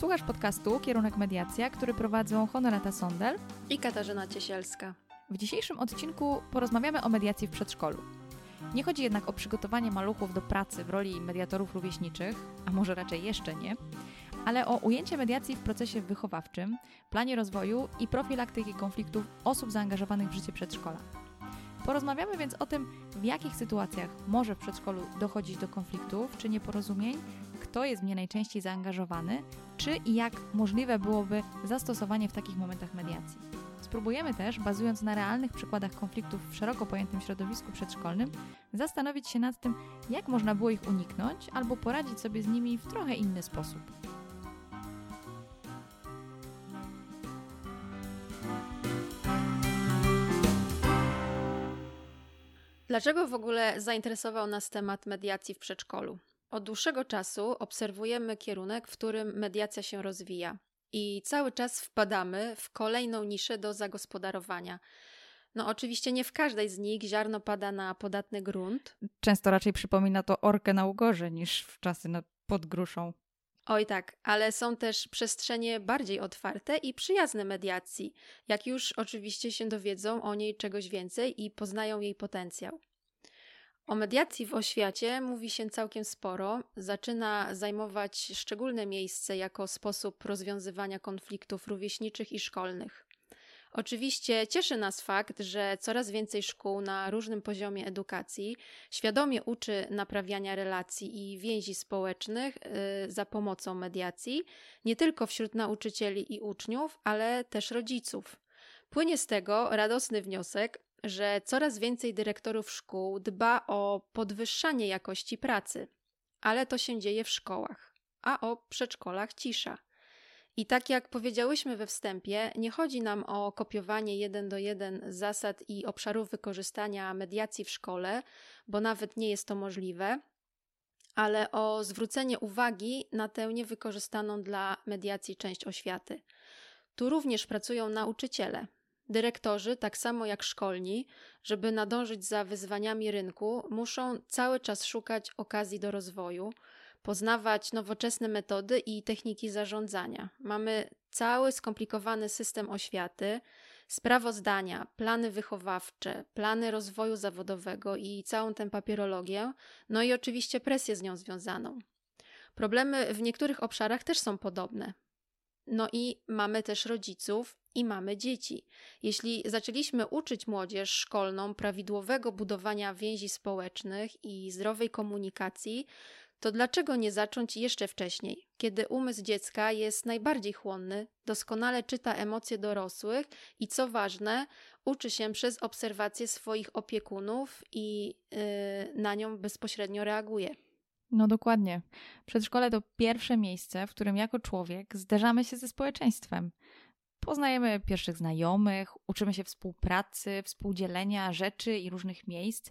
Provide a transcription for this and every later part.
Słuchasz podcastu Kierunek Mediacja, który prowadzą Honorata Sondel i Katarzyna Ciesielska. W dzisiejszym odcinku porozmawiamy o mediacji w przedszkolu. Nie chodzi jednak o przygotowanie maluchów do pracy w roli mediatorów rówieśniczych, a może raczej jeszcze nie, ale o ujęcie mediacji w procesie wychowawczym, planie rozwoju i profilaktyki konfliktów osób zaangażowanych w życie przedszkola. Porozmawiamy więc o tym, w jakich sytuacjach może w przedszkolu dochodzić do konfliktów czy nieporozumień, kto jest w nie najczęściej zaangażowany, czy i jak możliwe byłoby zastosowanie w takich momentach mediacji. Spróbujemy też, bazując na realnych przykładach konfliktów w szeroko pojętym środowisku przedszkolnym, zastanowić się nad tym, jak można było ich uniknąć albo poradzić sobie z nimi w trochę inny sposób. Dlaczego w ogóle zainteresował nas temat mediacji w przedszkolu? Od dłuższego czasu obserwujemy kierunek, w którym mediacja się rozwija i cały czas wpadamy w kolejną niszę do zagospodarowania. No, oczywiście nie w każdej z nich ziarno pada na podatny grunt. Często raczej przypomina to orkę na ugorze niż w czasy pod gruszą. Oj tak, ale są też przestrzenie bardziej otwarte i przyjazne mediacji, jak już oczywiście się dowiedzą o niej czegoś więcej i poznają jej potencjał. O mediacji w oświacie mówi się całkiem sporo. Zaczyna zajmować szczególne miejsce jako sposób rozwiązywania konfliktów rówieśniczych i szkolnych. Oczywiście cieszy nas fakt, że coraz więcej szkół na różnym poziomie edukacji świadomie uczy naprawiania relacji i więzi społecznych yy, za pomocą mediacji, nie tylko wśród nauczycieli i uczniów, ale też rodziców. Płynie z tego radosny wniosek, że coraz więcej dyrektorów szkół dba o podwyższanie jakości pracy, ale to się dzieje w szkołach, a o przedszkolach cisza. I tak jak powiedziałyśmy we wstępie, nie chodzi nam o kopiowanie jeden do jeden zasad i obszarów wykorzystania mediacji w szkole, bo nawet nie jest to możliwe, ale o zwrócenie uwagi na tę niewykorzystaną dla mediacji część oświaty. Tu również pracują nauczyciele, Dyrektorzy, tak samo jak szkolni, żeby nadążyć za wyzwaniami rynku, muszą cały czas szukać okazji do rozwoju, poznawać nowoczesne metody i techniki zarządzania. Mamy cały skomplikowany system oświaty, sprawozdania, plany wychowawcze, plany rozwoju zawodowego i całą tę papierologię, no i oczywiście presję z nią związaną. Problemy w niektórych obszarach też są podobne. No i mamy też rodziców i mamy dzieci. Jeśli zaczęliśmy uczyć młodzież szkolną prawidłowego budowania więzi społecznych i zdrowej komunikacji, to dlaczego nie zacząć jeszcze wcześniej, kiedy umysł dziecka jest najbardziej chłonny, doskonale czyta emocje dorosłych i co ważne, uczy się przez obserwację swoich opiekunów i yy, na nią bezpośrednio reaguje. No dokładnie. Przedszkole to pierwsze miejsce, w którym jako człowiek zderzamy się ze społeczeństwem. Poznajemy pierwszych znajomych, uczymy się współpracy, współdzielenia rzeczy i różnych miejsc.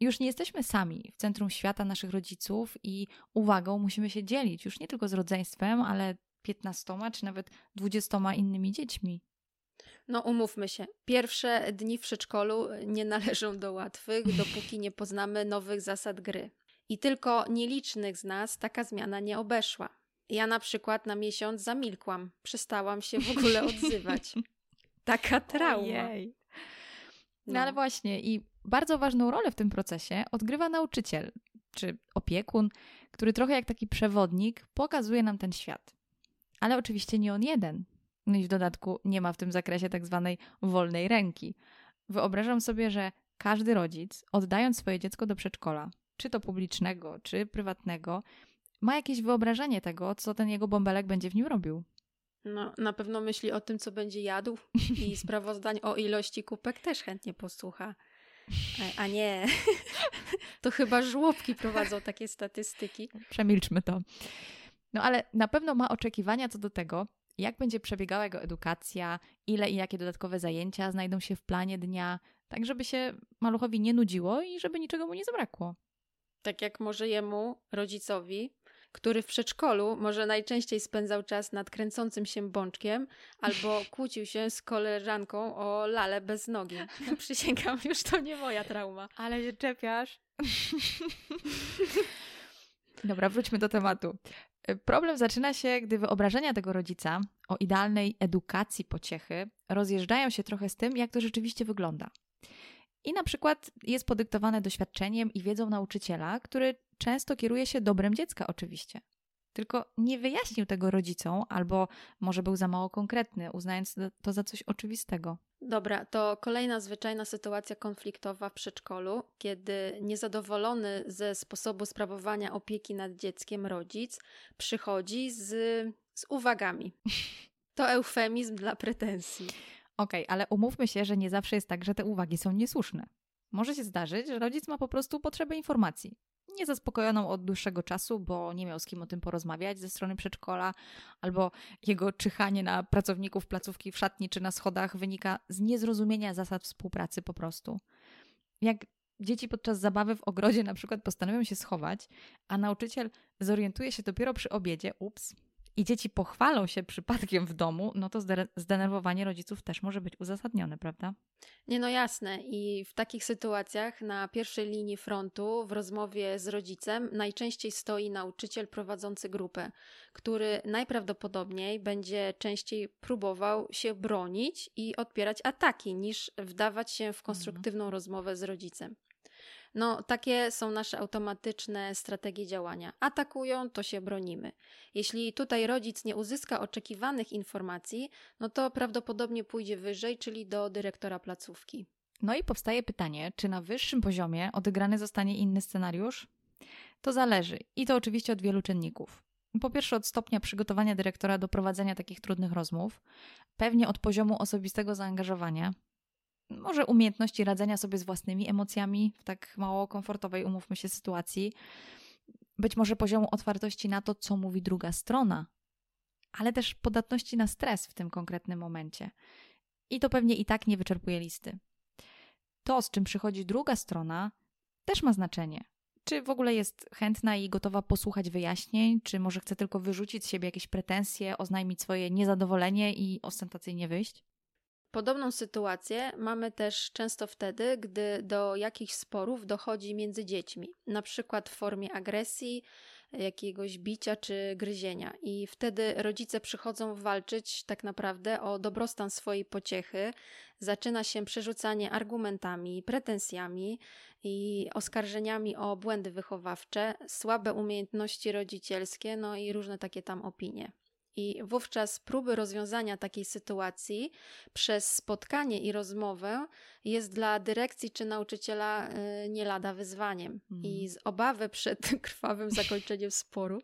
Już nie jesteśmy sami w centrum świata naszych rodziców i uwagą musimy się dzielić już nie tylko z rodzeństwem, ale piętnastoma czy nawet dwudziestoma innymi dziećmi. No, umówmy się. Pierwsze dni w przedszkolu nie należą do łatwych, dopóki nie poznamy nowych zasad gry. I tylko nielicznych z nas taka zmiana nie obeszła. Ja na przykład na miesiąc zamilkłam, przestałam się w ogóle odzywać. Taka trauma. Ojej. No. no ale właśnie, i bardzo ważną rolę w tym procesie odgrywa nauczyciel czy opiekun, który trochę jak taki przewodnik pokazuje nam ten świat. Ale oczywiście nie on jeden. No i w dodatku nie ma w tym zakresie tak zwanej wolnej ręki. Wyobrażam sobie, że każdy rodzic, oddając swoje dziecko do przedszkola, czy to publicznego, czy prywatnego, ma jakieś wyobrażenie tego, co ten jego bąbelek będzie w nim robił. No, na pewno myśli o tym, co będzie jadł i sprawozdań o ilości kupek też chętnie posłucha. A, a nie, to chyba żłobki prowadzą takie statystyki. Przemilczmy to. No ale na pewno ma oczekiwania co do tego, jak będzie przebiegała jego edukacja, ile i jakie dodatkowe zajęcia znajdą się w planie dnia, tak żeby się maluchowi nie nudziło i żeby niczego mu nie zabrakło. Tak jak może jemu, rodzicowi, który w przedszkolu może najczęściej spędzał czas nad kręcącym się bączkiem albo kłócił się z koleżanką o lale bez nogi. Przysięgam, już to nie moja trauma. Ale się czepiasz. Dobra, wróćmy do tematu. Problem zaczyna się, gdy wyobrażenia tego rodzica o idealnej edukacji pociechy rozjeżdżają się trochę z tym, jak to rzeczywiście wygląda. I na przykład jest podyktowane doświadczeniem i wiedzą nauczyciela, który często kieruje się dobrem dziecka, oczywiście. Tylko nie wyjaśnił tego rodzicom, albo może był za mało konkretny, uznając to za coś oczywistego. Dobra, to kolejna zwyczajna sytuacja konfliktowa w przedszkolu, kiedy niezadowolony ze sposobu sprawowania opieki nad dzieckiem rodzic przychodzi z, z uwagami. To eufemizm dla pretensji. Okej, okay, ale umówmy się, że nie zawsze jest tak, że te uwagi są niesłuszne. Może się zdarzyć, że rodzic ma po prostu potrzebę informacji. Niezaspokojoną od dłuższego czasu, bo nie miał z kim o tym porozmawiać ze strony przedszkola, albo jego czyhanie na pracowników placówki w szatni czy na schodach wynika z niezrozumienia zasad współpracy po prostu. Jak dzieci podczas zabawy w ogrodzie na przykład postanowią się schować, a nauczyciel zorientuje się dopiero przy obiedzie, ups, i dzieci pochwalą się przypadkiem w domu, no to zdenerwowanie rodziców też może być uzasadnione, prawda? Nie, no jasne. I w takich sytuacjach na pierwszej linii frontu w rozmowie z rodzicem najczęściej stoi nauczyciel prowadzący grupę, który najprawdopodobniej będzie częściej próbował się bronić i odpierać ataki, niż wdawać się w mhm. konstruktywną mhm. rozmowę z rodzicem. No, takie są nasze automatyczne strategie działania. Atakują, to się bronimy. Jeśli tutaj rodzic nie uzyska oczekiwanych informacji, no to prawdopodobnie pójdzie wyżej, czyli do dyrektora placówki. No i powstaje pytanie, czy na wyższym poziomie odegrany zostanie inny scenariusz? To zależy i to oczywiście od wielu czynników. Po pierwsze, od stopnia przygotowania dyrektora do prowadzenia takich trudnych rozmów, pewnie od poziomu osobistego zaangażowania, może umiejętności radzenia sobie z własnymi emocjami w tak mało komfortowej, umówmy się, sytuacji, być może poziomu otwartości na to, co mówi druga strona, ale też podatności na stres w tym konkretnym momencie. I to pewnie i tak nie wyczerpuje listy. To, z czym przychodzi druga strona, też ma znaczenie. Czy w ogóle jest chętna i gotowa posłuchać wyjaśnień, czy może chce tylko wyrzucić z siebie jakieś pretensje, oznajmić swoje niezadowolenie i ostentacyjnie wyjść? Podobną sytuację mamy też często wtedy, gdy do jakichś sporów dochodzi między dziećmi, na przykład w formie agresji, jakiegoś bicia czy gryzienia. I wtedy rodzice przychodzą walczyć tak naprawdę o dobrostan swojej pociechy. Zaczyna się przerzucanie argumentami, pretensjami i oskarżeniami o błędy wychowawcze, słabe umiejętności rodzicielskie, no i różne takie tam opinie. I wówczas próby rozwiązania takiej sytuacji przez spotkanie i rozmowę jest dla dyrekcji czy nauczyciela y, nie lada wyzwaniem. Mm. I mhm. z obawy przed krwawym zakończeniem sporu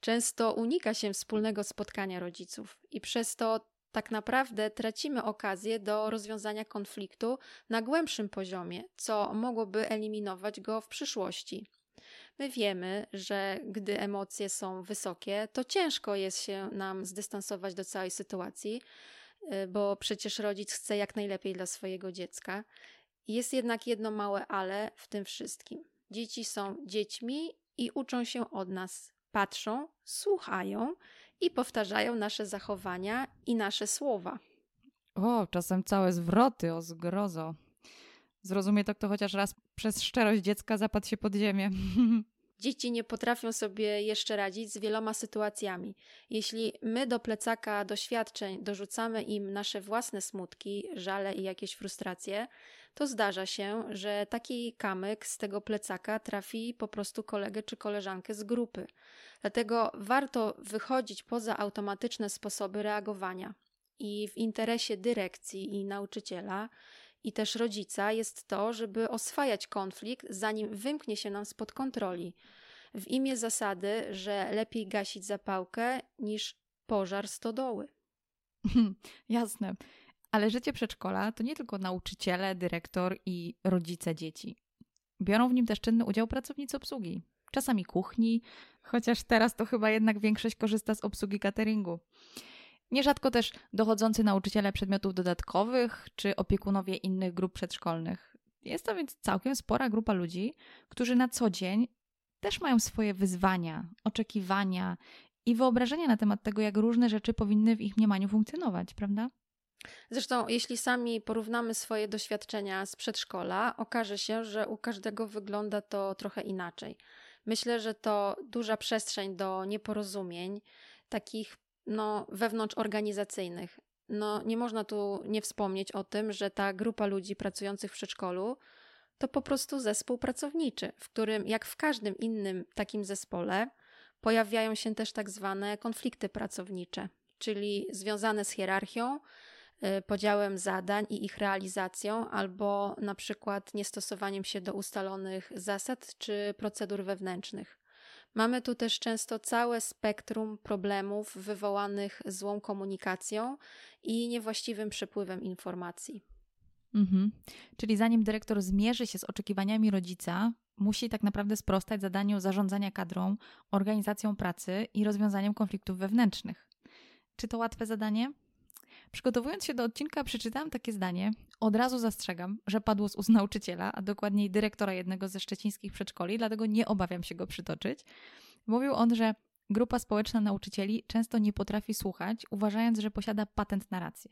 często unika się wspólnego spotkania rodziców i przez to tak naprawdę tracimy okazję do rozwiązania konfliktu na głębszym poziomie, co mogłoby eliminować go w przyszłości. My wiemy, że gdy emocje są wysokie, to ciężko jest się nam zdystansować do całej sytuacji, y, bo przecież rodzic chce jak najlepiej dla swojego dziecka. Jest jednak jedno małe ale w tym wszystkim. Dzieci są dziećmi i uczą się od nas. Patrzą, słuchają i powtarzają nasze zachowania i nasze słowa. O, czasem całe zwroty, o zgrozo. Zrozumie to, kto chociaż raz przez szczerość dziecka zapadł się pod ziemię. Dzieci nie potrafią sobie jeszcze radzić z wieloma sytuacjami. Jeśli my do plecaka doświadczeń dorzucamy im nasze własne smutki, żale i jakieś frustracje, to zdarza się, że taki kamyk z tego plecaka trafi po prostu kolegę czy koleżankę z grupy. Dlatego warto wychodzić poza automatyczne sposoby reagowania. I w interesie dyrekcji i nauczyciela i też rodzica jest to, żeby oswajać konflikt, zanim wymknie się nam spod kontroli. W imię zasady, że lepiej gasić zapałkę niż pożar stodoły. Jasne. Ale życie przedszkola to nie tylko nauczyciele, dyrektor i rodzice dzieci. Biorą w nim też czynny udział pracownicy obsługi. Czasami kuchni, chociaż teraz to chyba jednak większość korzysta z obsługi cateringu. Nierzadko też dochodzący nauczyciele przedmiotów dodatkowych czy opiekunowie innych grup przedszkolnych. Jest to więc całkiem spora grupa ludzi, którzy na co dzień też mają swoje wyzwania, oczekiwania i wyobrażenia na temat tego, jak różne rzeczy powinny w ich mniemaniu funkcjonować, prawda? Zresztą, jeśli sami porównamy swoje doświadczenia z przedszkola, okaże się, że u każdego wygląda to trochę inaczej. Myślę, że to duża przestrzeń do nieporozumień, takich no, wewnątrzorganizacyjnych. No, nie można tu nie wspomnieć o tym, że ta grupa ludzi pracujących w przedszkolu to po prostu zespół pracowniczy, w którym, jak w każdym innym takim zespole, pojawiają się też tak zwane konflikty pracownicze, czyli związane z hierarchią, y, podziałem zadań i ich realizacją, albo na przykład niestosowaniem się do ustalonych zasad czy procedur wewnętrznych. Mamy tu też często całe spektrum problemów wywołanych złą komunikacją i niewłaściwym przepływem informacji. Mhm. Czyli zanim dyrektor zmierzy się z oczekiwaniami rodzica, musi tak naprawdę sprostać zadaniu zarządzania kadrą, organizacją pracy i rozwiązaniem konfliktów wewnętrznych. Czy to łatwe zadanie? Przygotowując się do odcinka, przeczytałam takie zdanie. Od razu zastrzegam, że padło z ust nauczyciela, a dokładniej dyrektora jednego ze szczecińskich przedszkoli, dlatego nie obawiam się go przytoczyć. Mówił on, że grupa społeczna nauczycieli często nie potrafi słuchać, uważając, że posiada patent na rację.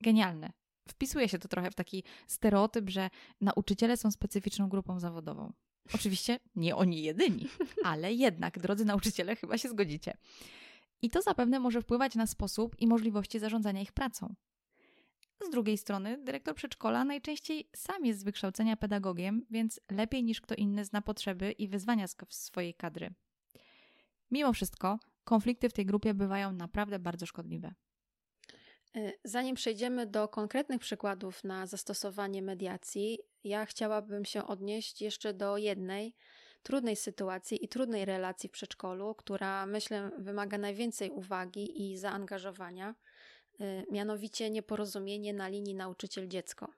Genialne. Wpisuje się to trochę w taki stereotyp, że nauczyciele są specyficzną grupą zawodową. Oczywiście nie oni jedyni, ale jednak, drodzy nauczyciele, chyba się zgodzicie. I to zapewne może wpływać na sposób i możliwości zarządzania ich pracą. Z drugiej strony, dyrektor przedszkola najczęściej sam jest z wykształcenia pedagogiem, więc lepiej niż kto inny zna potrzeby i wyzwania swojej kadry. Mimo wszystko, konflikty w tej grupie bywają naprawdę bardzo szkodliwe. Y, zanim przejdziemy do konkretnych przykładów na zastosowanie mediacji, ja chciałabym się odnieść jeszcze do jednej trudnej sytuacji i trudnej relacji w przedszkolu, która myślę wymaga najwięcej uwagi i zaangażowania, y, mianowicie nieporozumienie na linii nauczyciel-dziecko.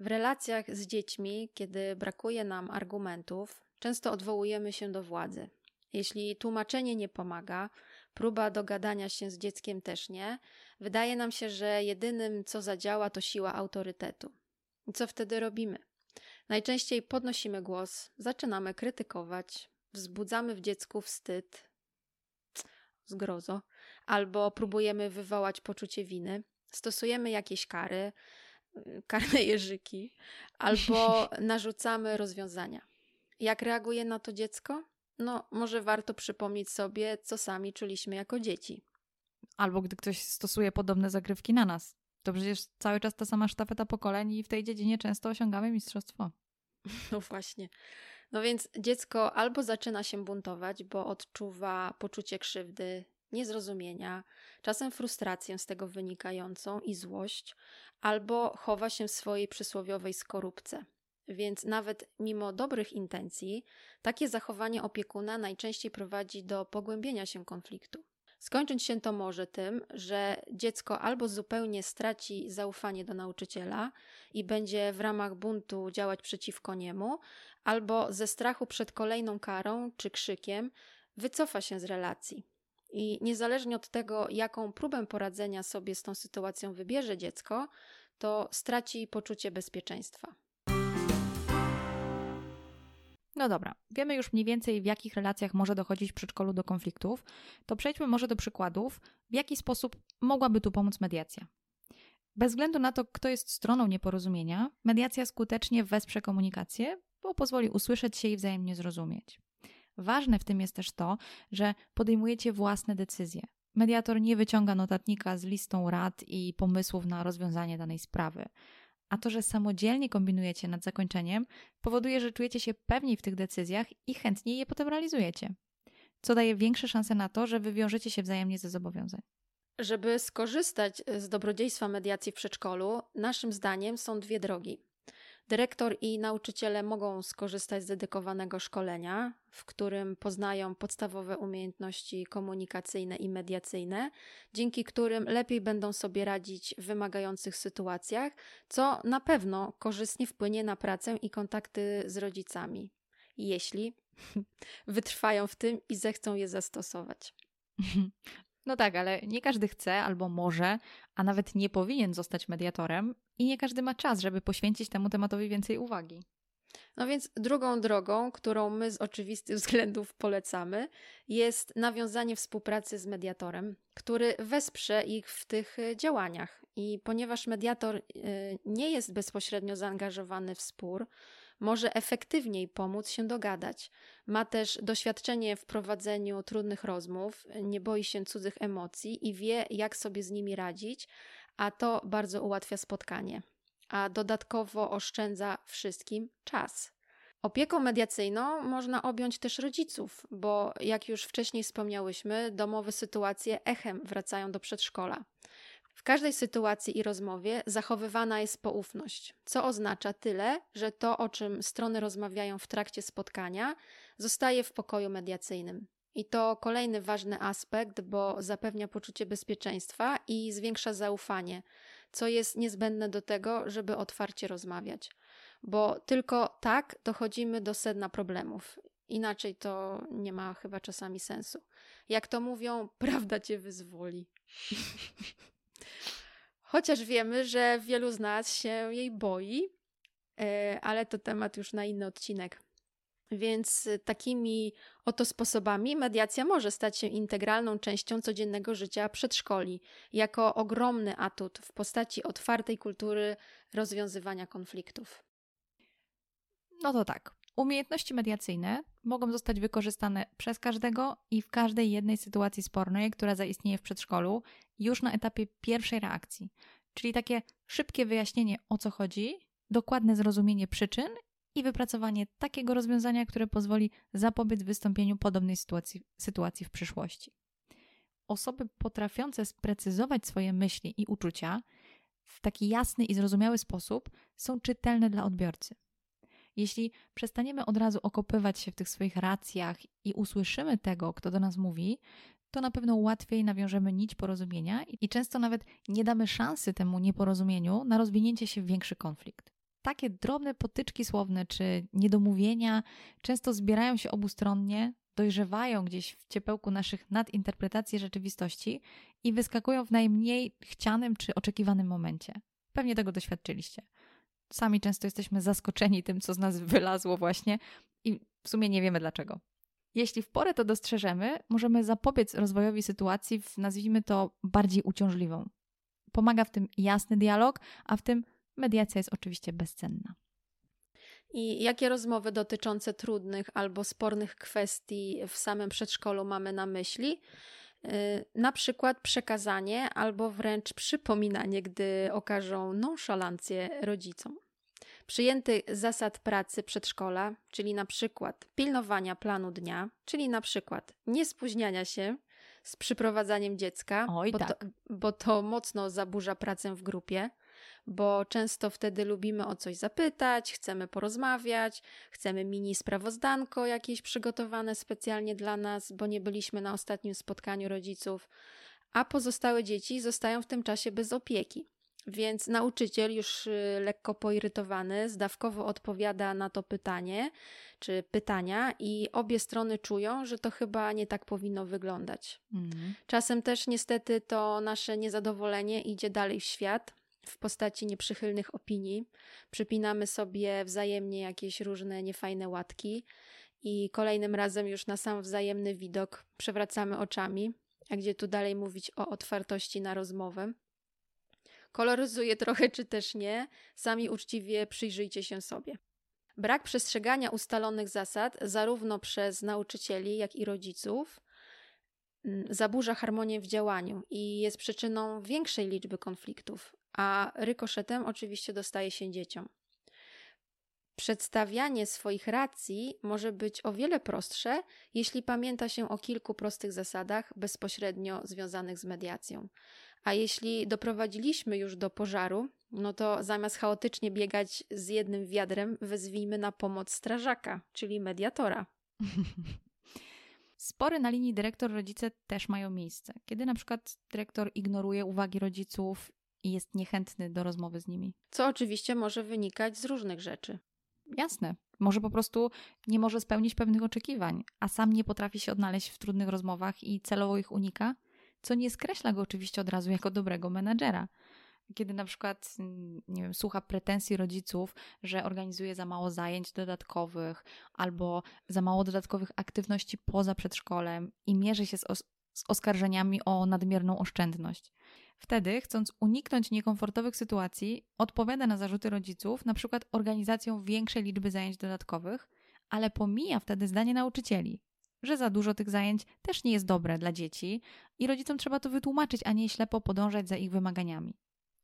W relacjach z dziećmi, kiedy brakuje nam argumentów, często odwołujemy się do władzy. Jeśli tłumaczenie nie pomaga, próba dogadania się z dzieckiem też nie, wydaje nam się, że jedynym co zadziała to siła autorytetu. I co wtedy robimy? Najczęściej podnosimy głos, zaczynamy krytykować, wzbudzamy w dziecku wstyd, zgrozo, albo próbujemy wywołać poczucie winy, stosujemy jakieś kary, karne jeżyki, albo narzucamy rozwiązania. Jak reaguje na to dziecko? No, może warto przypomnieć sobie, co sami czuliśmy jako dzieci. Albo gdy ktoś stosuje podobne zagrywki na nas. To przecież cały czas ta sama sztafeta pokoleń i w tej dziedzinie często osiągamy mistrzostwo. No właśnie. No więc dziecko albo zaczyna się buntować, bo odczuwa poczucie krzywdy, niezrozumienia, czasem frustrację z tego wynikającą i złość, albo chowa się w swojej przysłowiowej skorupce. Więc nawet mimo dobrych intencji, takie zachowanie opiekuna najczęściej prowadzi do pogłębienia się konfliktu. Skończyć się to może tym, że dziecko albo zupełnie straci zaufanie do nauczyciela i będzie w ramach buntu działać przeciwko niemu, albo ze strachu przed kolejną karą czy krzykiem wycofa się z relacji. I niezależnie od tego, jaką próbę poradzenia sobie z tą sytuacją wybierze dziecko, to straci poczucie bezpieczeństwa. No dobra, wiemy już mniej więcej, w jakich relacjach może dochodzić w przedszkolu do konfliktów, to przejdźmy może do przykładów, w jaki sposób mogłaby tu pomóc mediacja. Bez względu na to, kto jest stroną nieporozumienia, mediacja skutecznie wesprze komunikację, bo pozwoli usłyszeć się i wzajemnie zrozumieć. Ważne w tym jest też to, że podejmujecie własne decyzje. Mediator nie wyciąga notatnika z listą rad i pomysłów na rozwiązanie danej sprawy. A to, że samodzielnie kombinujecie nad zakończeniem, powoduje, że czujecie się pewniej w tych decyzjach i chętniej je potem realizujecie. Co daje większe szanse na to, że wywiążecie się wzajemnie ze zobowiązań. Żeby skorzystać z dobrodziejstwa mediacji w przedszkolu, naszym zdaniem są dwie drogi. Dyrektor i nauczyciele mogą skorzystać z dedykowanego szkolenia, w którym poznają podstawowe umiejętności komunikacyjne i mediacyjne, dzięki którym lepiej będą sobie radzić w wymagających sytuacjach, co na pewno korzystnie wpłynie na pracę i kontakty z rodzicami, jeśli wytrwają w tym i zechcą je zastosować. No tak, ale nie każdy chce albo może, a nawet nie powinien zostać mediatorem i nie każdy ma czas, żeby poświęcić temu tematowi więcej uwagi. No więc drugą drogą, którą my z oczywistych względów polecamy, jest nawiązanie współpracy z mediatorem, który wesprze ich w tych e, działaniach. I ponieważ mediator e, nie jest bezpośrednio zaangażowany w spór, może efektywniej pomóc się dogadać. Ma też doświadczenie w prowadzeniu trudnych rozmów, nie boi się cudzych emocji i wie, jak sobie z nimi radzić, a to bardzo ułatwia spotkanie. A dodatkowo oszczędza wszystkim czas. Opieką mediacyjną można objąć też rodziców, bo jak już wcześniej wspomniałyśmy, domowe sytuacje echem wracają do przedszkola. W każdej sytuacji i rozmowie zachowywana jest poufność, co oznacza tyle, że to, o czym strony rozmawiają w trakcie spotkania, zostaje w pokoju mediacyjnym. I to kolejny ważny aspekt, bo zapewnia poczucie bezpieczeństwa i zwiększa zaufanie, co jest niezbędne do tego, żeby otwarcie rozmawiać. Bo tylko tak dochodzimy do sedna problemów. Inaczej to nie ma chyba czasami sensu. Jak to mówią, prawda cię wyzwoli. Chociaż wiemy, że wielu z nas się jej boi, e, ale to temat już na inny odcinek. Więc takimi oto sposobami mediacja może stać się integralną częścią codziennego życia przedszkoli, jako ogromny atut w postaci otwartej kultury rozwiązywania konfliktów. No to tak. Umiejętności mediacyjne mogą zostać wykorzystane przez każdego i w każdej jednej sytuacji spornej, która zaistnieje w przedszkolu, już na etapie pierwszej reakcji. Czyli takie szybkie wyjaśnienie o co chodzi, dokładne zrozumienie przyczyn i wypracowanie takiego rozwiązania, które pozwoli zapobiec wystąpieniu podobnej sytuacji, sytuacji w przyszłości. Osoby potrafiące sprecyzować swoje myśli i uczucia w taki jasny i zrozumiały sposób są czytelne dla odbiorcy. Jeśli przestaniemy od razu okopywać się w tych swoich racjach i usłyszymy tego, kto do nas mówi, to na pewno łatwiej nawiążemy nić porozumienia i często nawet nie damy szansy temu nieporozumieniu na rozwinięcie się w większy konflikt. Takie drobne potyczki słowne czy niedomówienia często zbierają się obustronnie, dojrzewają gdzieś w ciepełku naszych nadinterpretacji rzeczywistości i wyskakują w najmniej chcianym czy oczekiwanym momencie. Pewnie tego doświadczyliście. Sami często jesteśmy zaskoczeni tym, co z nas wylazło właśnie i w sumie nie wiemy dlaczego. Jeśli w porę to dostrzeżemy, możemy zapobiec rozwojowi sytuacji w, nazwijmy to, bardziej uciążliwą. Pomaga w tym jasny dialog, a w tym mediacja jest oczywiście bezcenna. I jakie rozmowy dotyczące trudnych albo spornych kwestii w samym przedszkolu mamy na myśli? Y, na przykład przekazanie albo wręcz przypominanie, gdy okażą nonszalancję rodzicom. Przyjęty zasad pracy przedszkola, czyli na przykład pilnowania planu dnia, czyli na przykład niespóźniania się z przyprowadzaniem dziecka, Oj, bo, tak. to, bo to mocno zaburza pracę w grupie bo często wtedy lubimy o coś zapytać, chcemy porozmawiać, chcemy mini sprawozdanko jakieś przygotowane specjalnie dla nas, bo nie byliśmy na ostatnim spotkaniu rodziców, a pozostałe dzieci zostają w tym czasie bez opieki. Więc nauczyciel, już y, lekko poirytowany, zdawkowo odpowiada na to pytanie czy pytania, i obie strony czują, że to chyba nie tak powinno wyglądać. Mm. Czasem też niestety to nasze niezadowolenie idzie dalej w świat, w postaci nieprzychylnych opinii. Przypinamy sobie wzajemnie jakieś różne niefajne łatki i kolejnym razem już na sam wzajemny widok przewracamy oczami, a gdzie tu dalej mówić o otwartości na rozmowę. Koloryzuje trochę czy też nie, sami uczciwie przyjrzyjcie się sobie. Brak przestrzegania ustalonych zasad, zarówno przez nauczycieli, jak i rodziców, mm, zaburza harmonię w działaniu i jest przyczyną większej liczby konfliktów, a rykoszetem oczywiście dostaje się dzieciom. Przedstawianie swoich racji może być o wiele prostsze, jeśli pamięta się o kilku prostych zasadach bezpośrednio związanych z mediacją. A jeśli doprowadziliśmy już do pożaru, no to zamiast chaotycznie biegać z jednym wiadrem, wezwijmy na pomoc strażaka, czyli mediatora. Spory na linii dyrektor-rodzice też mają miejsce. Kiedy na przykład dyrektor ignoruje uwagi rodziców i jest niechętny do rozmowy z nimi. Co oczywiście może wynikać z różnych rzeczy. Jasne. Może po prostu nie może spełnić pewnych oczekiwań, a sam nie potrafi się odnaleźć w trudnych rozmowach i celowo ich unika, co nie skreśla go oczywiście od razu jako dobrego menadżera. Kiedy na przykład, mm, nie wiem, słucha pretensji rodziców, że organizuje za mało zajęć dodatkowych albo za mało dodatkowych aktywności poza przedszkolem i mierzy się z, z oskarżeniami o nadmierną oszczędność. Wtedy, chcąc uniknąć niekomfortowych sytuacji, odpowiada na zarzuty rodziców, na przykład organizacją większej liczby zajęć dodatkowych, ale pomija wtedy zdanie nauczycieli, że za dużo tych zajęć też nie jest dobre dla dzieci i rodzicom trzeba to wytłumaczyć, a nie ślepo podążać za ich wymaganiami.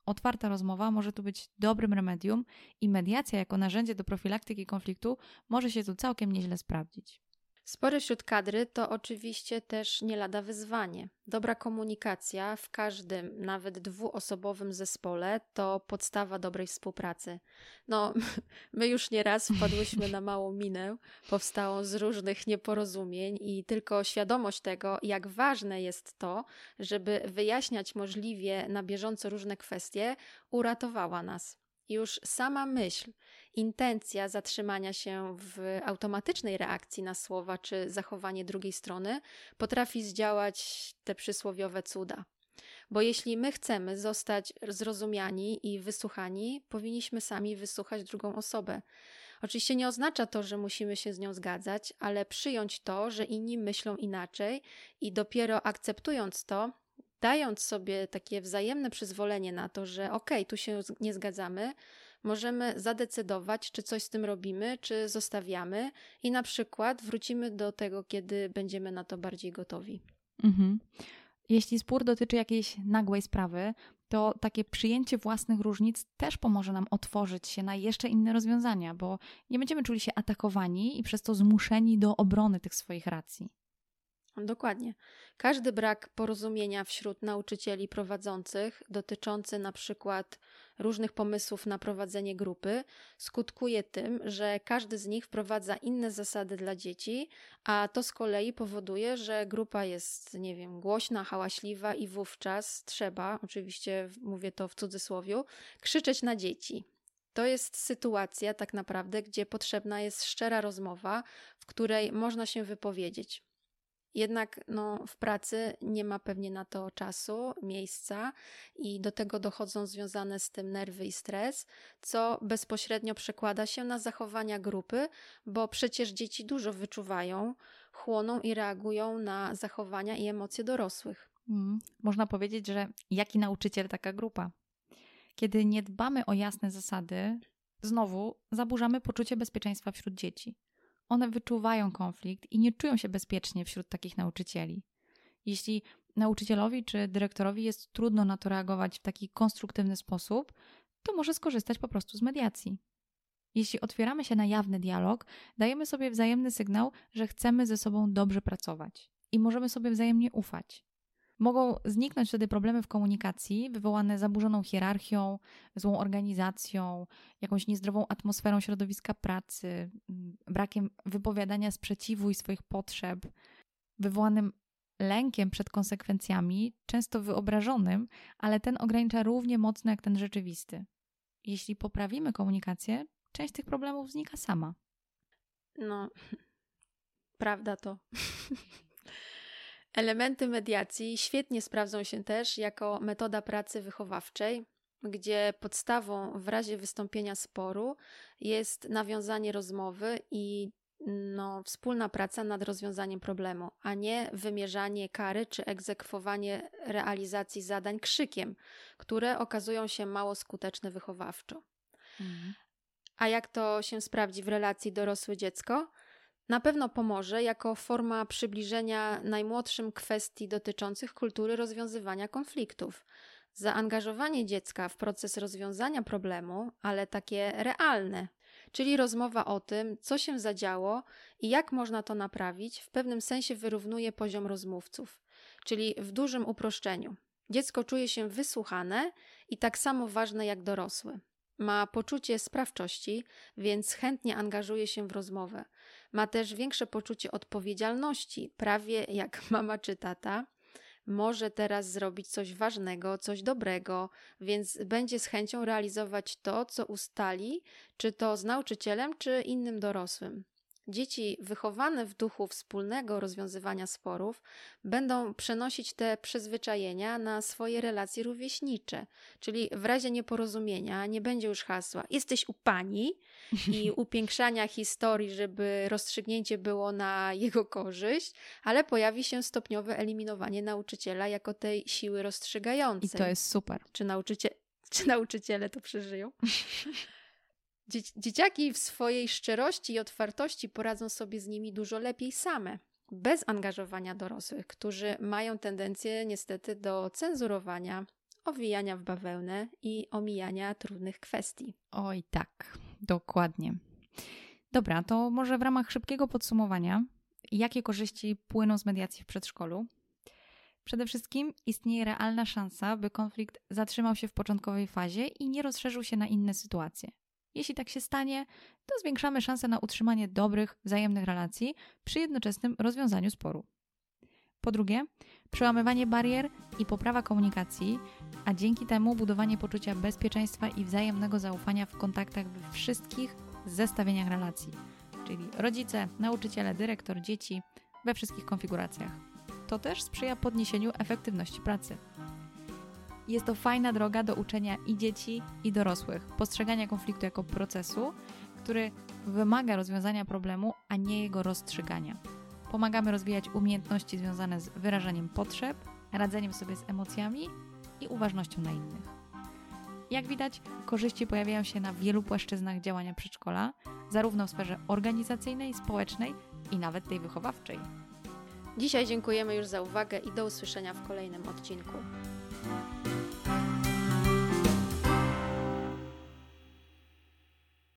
Otwarta rozmowa może tu być dobrym remedium i mediacja jako narzędzie do profilaktyki konfliktu może się tu całkiem nieźle sprawdzić. Spory wśród kadry to oczywiście też nie lada wyzwanie. Dobra komunikacja w każdym, nawet dwuosobowym zespole to podstawa dobrej współpracy. No, my już nieraz wpadłyśmy na małą minę, powstałą z różnych nieporozumień i tylko świadomość tego, jak ważne jest to, żeby wyjaśniać możliwie na bieżąco różne kwestie, uratowała nas. Już sama myśl, intencja zatrzymania się w automatycznej reakcji na słowa czy zachowanie drugiej strony potrafi zdziałać te przysłowiowe cuda. Bo jeśli my chcemy zostać zrozumiani i wysłuchani, powinniśmy sami wysłuchać drugą osobę. Oczywiście nie oznacza to, że musimy się z nią zgadzać, ale przyjąć to, że inni myślą inaczej i dopiero akceptując to, dając sobie takie wzajemne przyzwolenie na to, że okej, okay, tu się nie zgadzamy, możemy zadecydować, czy coś z tym robimy, czy zostawiamy i na przykład wrócimy do tego, kiedy będziemy na to bardziej gotowi. Mhm. Jeśli spór dotyczy jakiejś nagłej sprawy, to takie przyjęcie własnych różnic też pomoże nam otworzyć się na jeszcze inne rozwiązania, bo nie będziemy czuli się atakowani i przez to zmuszeni do obrony tych swoich racji. Dokładnie. Każdy brak porozumienia wśród nauczycieli prowadzących, dotyczący na przykład różnych pomysłów na prowadzenie grupy, skutkuje tym, że każdy z nich wprowadza inne zasady dla dzieci, a to z kolei powoduje, że grupa jest, nie wiem, głośna, hałaśliwa i wówczas trzeba, oczywiście mówię to w cudzysłowie, krzyczeć na dzieci. To jest sytuacja tak naprawdę, gdzie potrzebna jest szczera rozmowa, w której można się wypowiedzieć. Jednak no, w pracy nie ma pewnie na to czasu, miejsca i do tego dochodzą związane z tym nerwy i stres, co bezpośrednio przekłada się na zachowania grupy, bo przecież dzieci dużo wyczuwają, chłoną i reagują na zachowania i emocje dorosłych. Mm, można powiedzieć, że jaki nauczyciel taka grupa. Kiedy nie dbamy o jasne zasady, znowu zaburzamy poczucie bezpieczeństwa wśród dzieci. One wyczuwają konflikt i nie czują się bezpiecznie wśród takich nauczycieli. Jeśli nauczycielowi czy dyrektorowi jest trudno na to reagować w taki konstruktywny sposób, to może skorzystać po prostu z mediacji. Jeśli otwieramy się na jawny dialog, dajemy sobie wzajemny sygnał, że chcemy ze sobą dobrze pracować i możemy sobie wzajemnie ufać. Mogą zniknąć wtedy problemy w komunikacji wywołane zaburzoną hierarchią, złą organizacją, jakąś niezdrową atmosferą środowiska pracy, mm, brakiem wypowiadania sprzeciwu i swoich potrzeb, wywołanym lękiem przed konsekwencjami, często wyobrażonym, ale ten ogranicza równie mocno jak ten rzeczywisty. Jeśli poprawimy komunikację, część tych problemów znika sama. No, prawda to. Elementy mediacji świetnie sprawdzą się też jako metoda pracy wychowawczej, gdzie podstawą w razie wystąpienia sporu jest nawiązanie rozmowy i no, wspólna praca nad rozwiązaniem problemu, a nie wymierzanie kary czy egzekwowanie realizacji zadań krzykiem, które okazują się mało skuteczne wychowawczo. Mhm. A jak to się sprawdzi w relacji dorosły-dziecko? Na pewno pomoże jako forma przybliżenia najmłodszym kwestii dotyczących kultury rozwiązywania konfliktów. Zaangażowanie dziecka w proces rozwiązania problemu, ale takie realne, czyli rozmowa o tym, co się zadziało i jak można to naprawić, w pewnym sensie wyrównuje poziom rozmówców, czyli w dużym uproszczeniu. Dziecko czuje się wysłuchane i tak samo ważne jak dorosły. Ma poczucie sprawczości, więc chętnie angażuje się w rozmowę. Ma też większe poczucie odpowiedzialności, prawie jak mama czy tata. Może teraz zrobić coś ważnego, coś dobrego, więc będzie z chęcią realizować to, co ustali, czy to z nauczycielem, czy innym dorosłym. Dzieci wychowane w duchu wspólnego rozwiązywania sporów będą przenosić te przyzwyczajenia na swoje relacje rówieśnicze, czyli w razie nieporozumienia nie będzie już hasła jesteś u pani i upiększania historii, żeby rozstrzygnięcie było na jego korzyść, ale pojawi się stopniowe eliminowanie nauczyciela jako tej siły rozstrzygającej. I to jest super. Czy, nauczycie... Czy nauczyciele to przeżyją? Dzieciaki w swojej szczerości i otwartości poradzą sobie z nimi dużo lepiej same, bez angażowania dorosłych, którzy mają tendencję niestety do cenzurowania, owijania w bawełnę i omijania trudnych kwestii. Oj, tak, dokładnie. Dobra, to może w ramach szybkiego podsumowania, jakie korzyści płyną z mediacji w przedszkolu? Przede wszystkim istnieje realna szansa, by konflikt zatrzymał się w początkowej fazie i nie rozszerzył się na inne sytuacje. Jeśli tak się stanie, to zwiększamy szanse na utrzymanie dobrych, wzajemnych relacji przy jednoczesnym rozwiązaniu sporu. Po drugie, przełamywanie barier i poprawa komunikacji, a dzięki temu budowanie poczucia bezpieczeństwa i wzajemnego zaufania w kontaktach we wszystkich zestawieniach relacji, czyli rodzice, nauczyciele, dyrektor, dzieci, we wszystkich konfiguracjach. To też sprzyja podniesieniu efektywności pracy. Jest to fajna droga do uczenia i dzieci, i dorosłych, postrzegania konfliktu jako procesu, który wymaga rozwiązania problemu, a nie jego rozstrzygania. Pomagamy rozwijać umiejętności związane z wyrażaniem potrzeb, radzeniem sobie z emocjami i uważnością na innych. Jak widać, korzyści pojawiają się na wielu płaszczyznach działania przedszkola, zarówno w sferze organizacyjnej, społecznej i nawet tej wychowawczej. Dzisiaj dziękujemy już za uwagę i do usłyszenia w kolejnym odcinku.